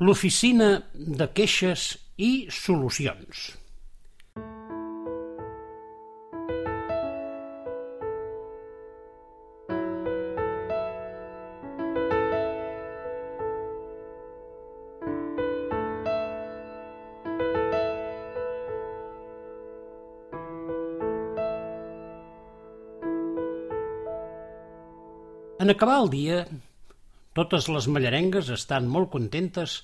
l'oficina de queixes i solucions. En acabar el dia, totes les mallarengues estan molt contentes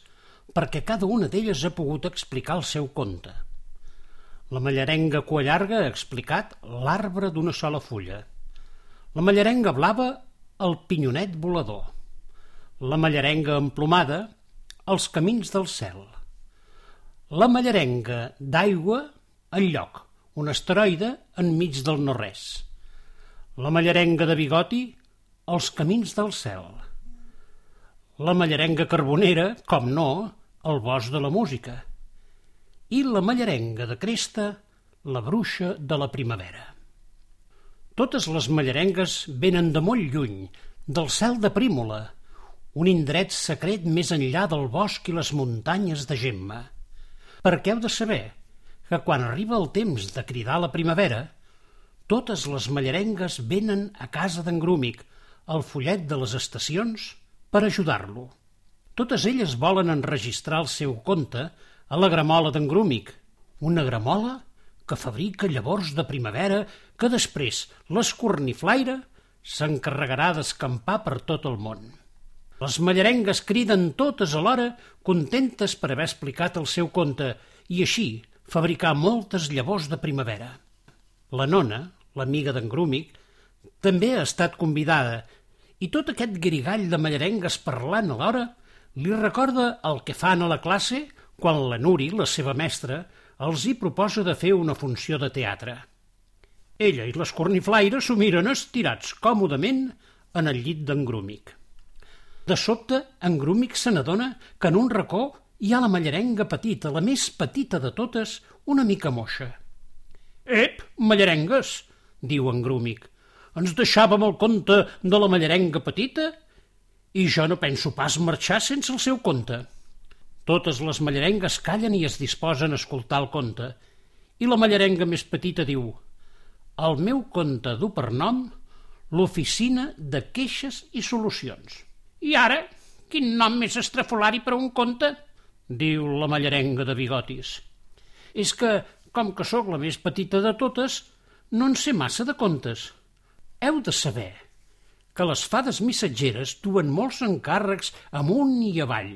perquè cada una d'elles ha pogut explicar el seu conte. La mallarenga cua llarga ha explicat l'arbre d'una sola fulla. La mallarenga blava, el pinyonet volador. La mallarenga emplomada, els camins del cel. La mallarenga d'aigua, el lloc, un asteroide enmig del no-res. La mallarenga de bigoti, els camins del cel. La mallarenga carbonera, com no, el bosc de la música. I la mallarenga de cresta, la bruixa de la primavera. Totes les mallarengues venen de molt lluny, del cel de Prímola, un indret secret més enllà del bosc i les muntanyes de Gemma. Perquè heu de saber que quan arriba el temps de cridar la primavera, totes les mallarengues venen a casa d'en Grúmic, el follet de les estacions, per ajudar-lo. Totes elles volen enregistrar el seu conte a la gramola d'en Grúmic, una gramola que fabrica llavors de primavera que després l'escorniflaire s'encarregarà d'escampar per tot el món. Les mallarengues criden totes alhora, contentes per haver explicat el seu conte i així fabricar moltes llavors de primavera. La nona, l'amiga d'en Grúmic, també ha estat convidada i tot aquest grigall de mallarengues parlant alhora li recorda el que fan a la classe quan la Nuri, la seva mestra, els hi proposa de fer una funció de teatre. Ella i l'escorniflaire s'ho miren estirats còmodament en el llit d'en Grúmic. De sobte, en Grúmic se n'adona que en un racó hi ha la mallarenga petita, la més petita de totes, una mica moixa. Ep, mallarengues, diu en Grúmic, ens deixàvem el conte de la mallarenga petita i jo no penso pas marxar sense el seu conte. Totes les mallarengues callen i es disposen a escoltar el conte, i la mallarenga més petita diu «El meu conte du per nom l'Oficina de Queixes i Solucions». I ara, quin nom més estrafolari per a un conte? diu la mallarenga de bigotis. És que, com que sóc la més petita de totes, no en sé massa de contes. Heu de saber que les fades missatgeres duen molts encàrrecs amunt i avall,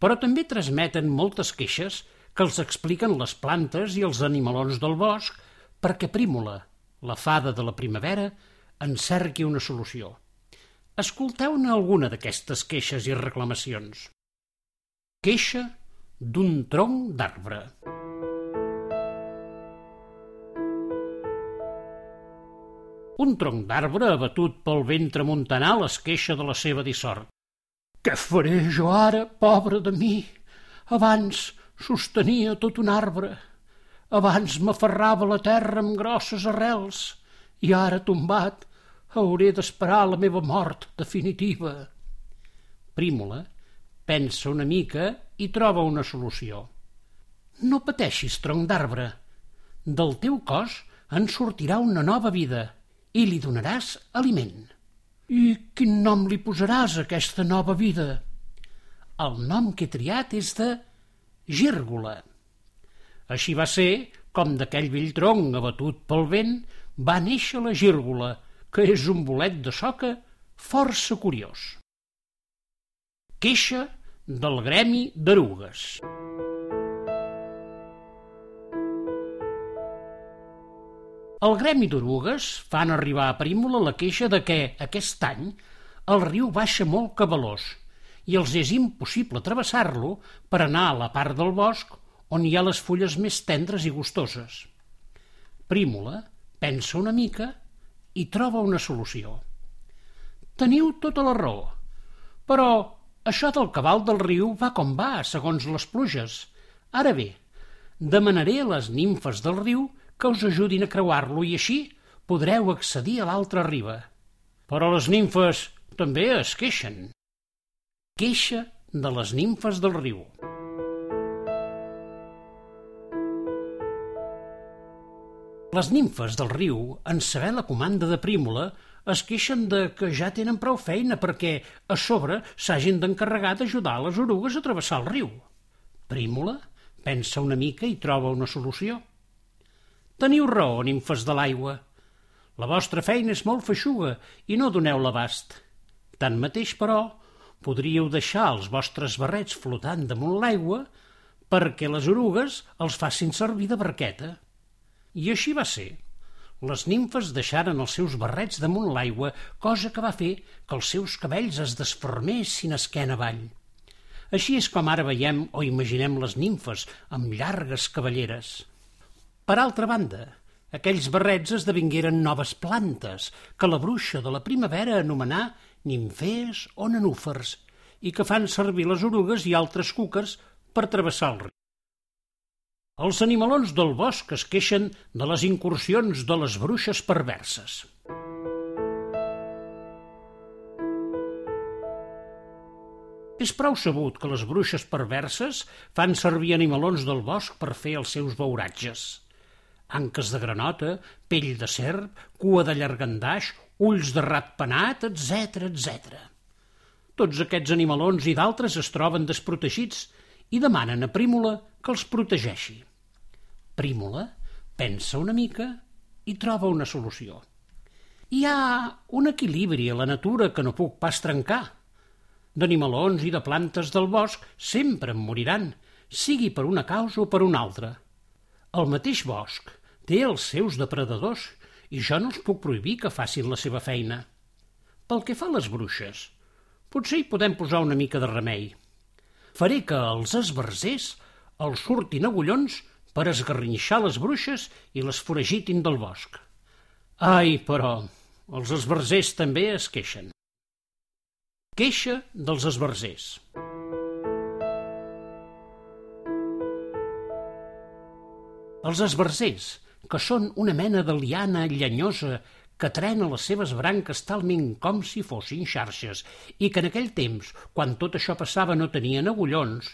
però també transmeten moltes queixes que els expliquen les plantes i els animalons del bosc perquè Prímola, la fada de la primavera, en cerqui una solució. Escolteu-ne alguna d'aquestes queixes i reclamacions. Queixa d'un tronc d'arbre. Un tronc d'arbre abatut pel vent tramuntanal es queixa de la seva dissort. Què faré jo ara, pobre de mi? Abans sostenia tot un arbre. Abans m'aferrava la terra amb grosses arrels i ara tombat hauré d'esperar la meva mort definitiva. Prímola pensa una mica i troba una solució. No pateixis, tronc d'arbre. Del teu cos en sortirà una nova vida – i li donaràs aliment. I quin nom li posaràs a aquesta nova vida? El nom que he triat és de Gírgola. Així va ser com d'aquell vell tronc abatut pel vent va néixer la gírgola, que és un bolet de soca força curiós. Queixa del gremi d'erugues. El gremi d'orugues fan arribar a Prímola la queixa de que, aquest any, el riu baixa molt cabalós i els és impossible travessar-lo per anar a la part del bosc on hi ha les fulles més tendres i gustoses. Prímola pensa una mica i troba una solució. Teniu tota la raó, però això del cabal del riu va com va, segons les pluges. Ara bé, demanaré a les nimfes del riu que us ajudin a creuar-lo i així podreu accedir a l'altra riba. Però les nimfes també es queixen. Queixa de les nimfes del riu. Les nimfes del riu, en saber la comanda de Prímola, es queixen de que ja tenen prou feina perquè a sobre s'hagin d'encarregar d'ajudar les orugues a travessar el riu. Prímola pensa una mica i troba una solució. Teniu raó, nimfes de l'aigua. La vostra feina és molt feixuga i no doneu l'abast. Tanmateix, però, podríeu deixar els vostres barrets flotant damunt l'aigua perquè les orugues els facin servir de barqueta. I així va ser. Les nimfes deixaren els seus barrets damunt l'aigua, cosa que va fer que els seus cabells es desfermessin esquena avall. Així és com ara veiem o imaginem les nimfes amb llargues cavalleres. Per altra banda, aquells barrets esdevingueren noves plantes que la bruixa de la primavera anomenà nimfers o nenúfers i que fan servir les orugues i altres cuques per travessar el riu. Els animalons del bosc es queixen de les incursions de les bruixes perverses. És prou sabut que les bruixes perverses fan servir animalons del bosc per fer els seus beuratges. Anques de granota, pell de serp, cua de llargandaix, ulls de rat penat, etc etc. Tots aquests animalons i d'altres es troben desprotegits i demanen a Prímola que els protegeixi. Prímola pensa una mica i troba una solució. Hi ha un equilibri a la natura que no puc pas trencar. D'animalons i de plantes del bosc sempre em moriran, sigui per una causa o per una altra. El mateix bosc té els seus depredadors i jo no els puc prohibir que facin la seva feina. Pel que fa a les bruixes, potser hi podem posar una mica de remei. Faré que els esbarzers els surtin agullons per esgarrinxar les bruixes i les foragitin del bosc. Ai, però, els esbarzers també es queixen. Queixa dels esbarzers. Els esbarzers, que són una mena de liana llenyosa que trena les seves branques talment com si fossin xarxes i que en aquell temps, quan tot això passava, no tenien agullons,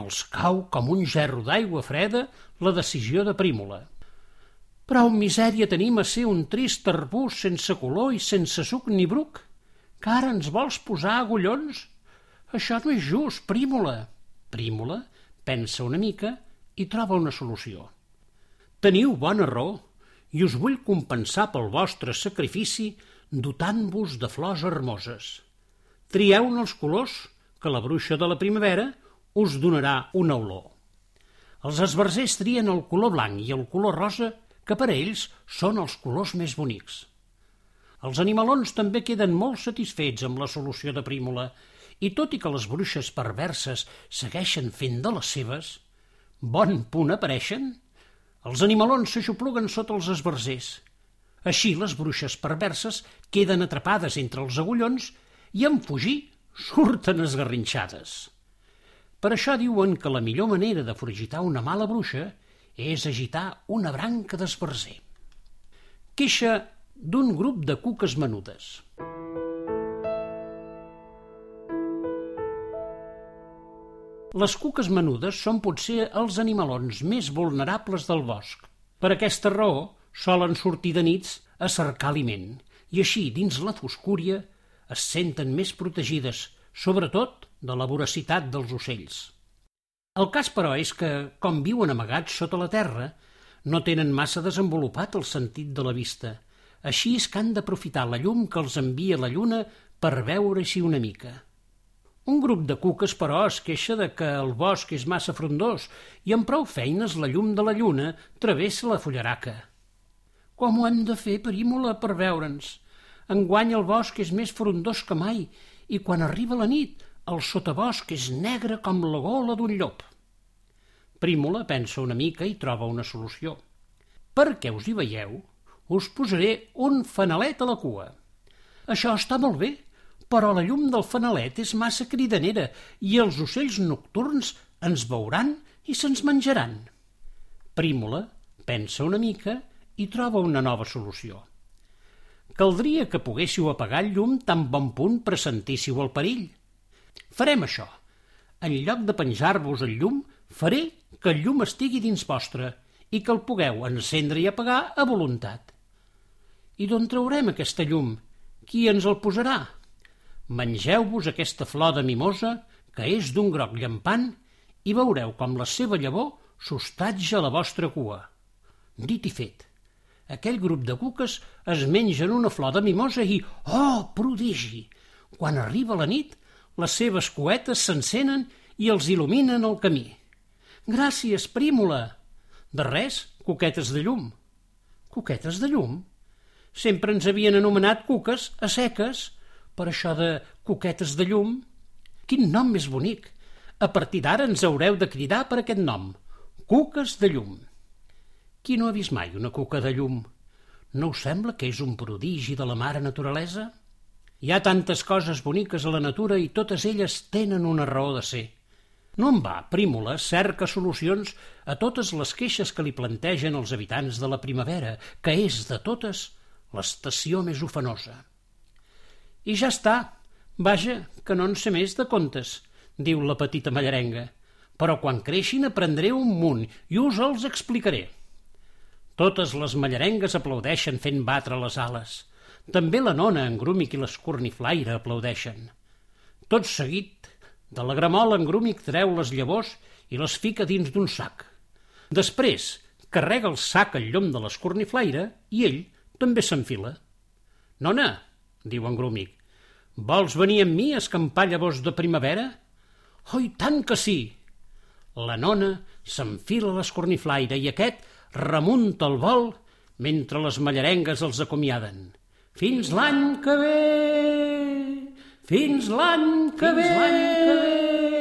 els cau com un gerro d'aigua freda la decisió de Prímola. Prou misèria tenim a ser un trist arbús sense color i sense suc ni bruc, que ara ens vols posar agullons? Això no és just, Prímola. Prímola pensa una mica i troba una solució. Teniu bona raó i us vull compensar pel vostre sacrifici dotant-vos de flors hermoses. Trieu-ne els colors que la bruixa de la primavera us donarà una olor. Els esbarzers trien el color blanc i el color rosa, que per a ells són els colors més bonics. Els animalons també queden molt satisfets amb la solució de Prímola i tot i que les bruixes perverses segueixen fent de les seves, bon punt apareixen, els animalons s'aixopluguen sota els esbarzers. Així les bruixes perverses queden atrapades entre els agullons i en fugir surten esgarrinxades. Per això diuen que la millor manera de foragitar una mala bruixa és agitar una branca d'esbarzer. Queixa d'un grup de cuques menudes. Les cuques menudes són potser els animalons més vulnerables del bosc. Per aquesta raó, solen sortir de nits a cercar aliment i així, dins la foscúria, es senten més protegides, sobretot de la voracitat dels ocells. El cas, però, és que, com viuen amagats sota la terra, no tenen massa desenvolupat el sentit de la vista. Així és que han d'aprofitar la llum que els envia la lluna per veure-s'hi una mica. Un grup de cuques, però, es queixa de que el bosc és massa frondós i amb prou feines la llum de la lluna travessa la fullaraca. Com ho hem de fer, Prímola, per veure'ns? Enguany el bosc és més frondós que mai i quan arriba la nit el sotabosc és negre com la gola d'un llop. Prímola pensa una mica i troba una solució. Perquè us hi veieu, us posaré un fanalet a la cua. Això està molt bé, però la llum del fanalet és massa cridanera i els ocells nocturns ens veuran i se'ns menjaran. Prímola pensa una mica i troba una nova solució. Caldria que poguéssiu apagar el llum tan bon punt pressentíssiu el perill. Farem això. en lloc de penjar-vos el llum, faré que el llum estigui dins vostre i que el pugueu encendre i apagar a voluntat. I d'on traurem aquesta llum? Qui ens el posarà? Mengeu-vos aquesta flor de mimosa, que és d'un groc llampant, i veureu com la seva llavor s'hostatja la vostra cua. Dit i fet. Aquell grup de cuques es mengen una flor de mimosa i, oh, prodigi! Quan arriba la nit, les seves cuetes s'encenen i els il·luminen el camí. Gràcies, prímula! De res, coquetes de llum. Coquetes de llum? Sempre ens havien anomenat cuques a seques, per això de coquetes de llum. Quin nom més bonic! A partir d'ara ens haureu de cridar per aquest nom. Cuques de llum. Qui no ha vist mai una cuca de llum? No us sembla que és un prodigi de la mare naturalesa? Hi ha tantes coses boniques a la natura i totes elles tenen una raó de ser. No en va, Prímula cerca solucions a totes les queixes que li plantegen els habitants de la primavera, que és, de totes, l'estació més ofenosa. I ja està. Vaja, que no en sé més de contes, diu la petita mallarenga. Però quan creixin aprendré un munt i us els explicaré. Totes les mallarengues aplaudeixen fent batre les ales. També la nona, en Grúmic i l'escorniflaire aplaudeixen. Tot seguit, de la gramola en Grúmic treu les llavors i les fica dins d'un sac. Després, carrega el sac al llom de l'escorniflaire i ell també s'enfila. Nona, diu en Grúmic, vols venir amb mi a escampar llavors de primavera? Oh, i tant que sí! La nona s'enfila a l'escorniflaire i aquest remunta el vol mentre les mallarengues els acomiaden. Fins l'any que ve! Fins l'any que, ve! L'any que ve!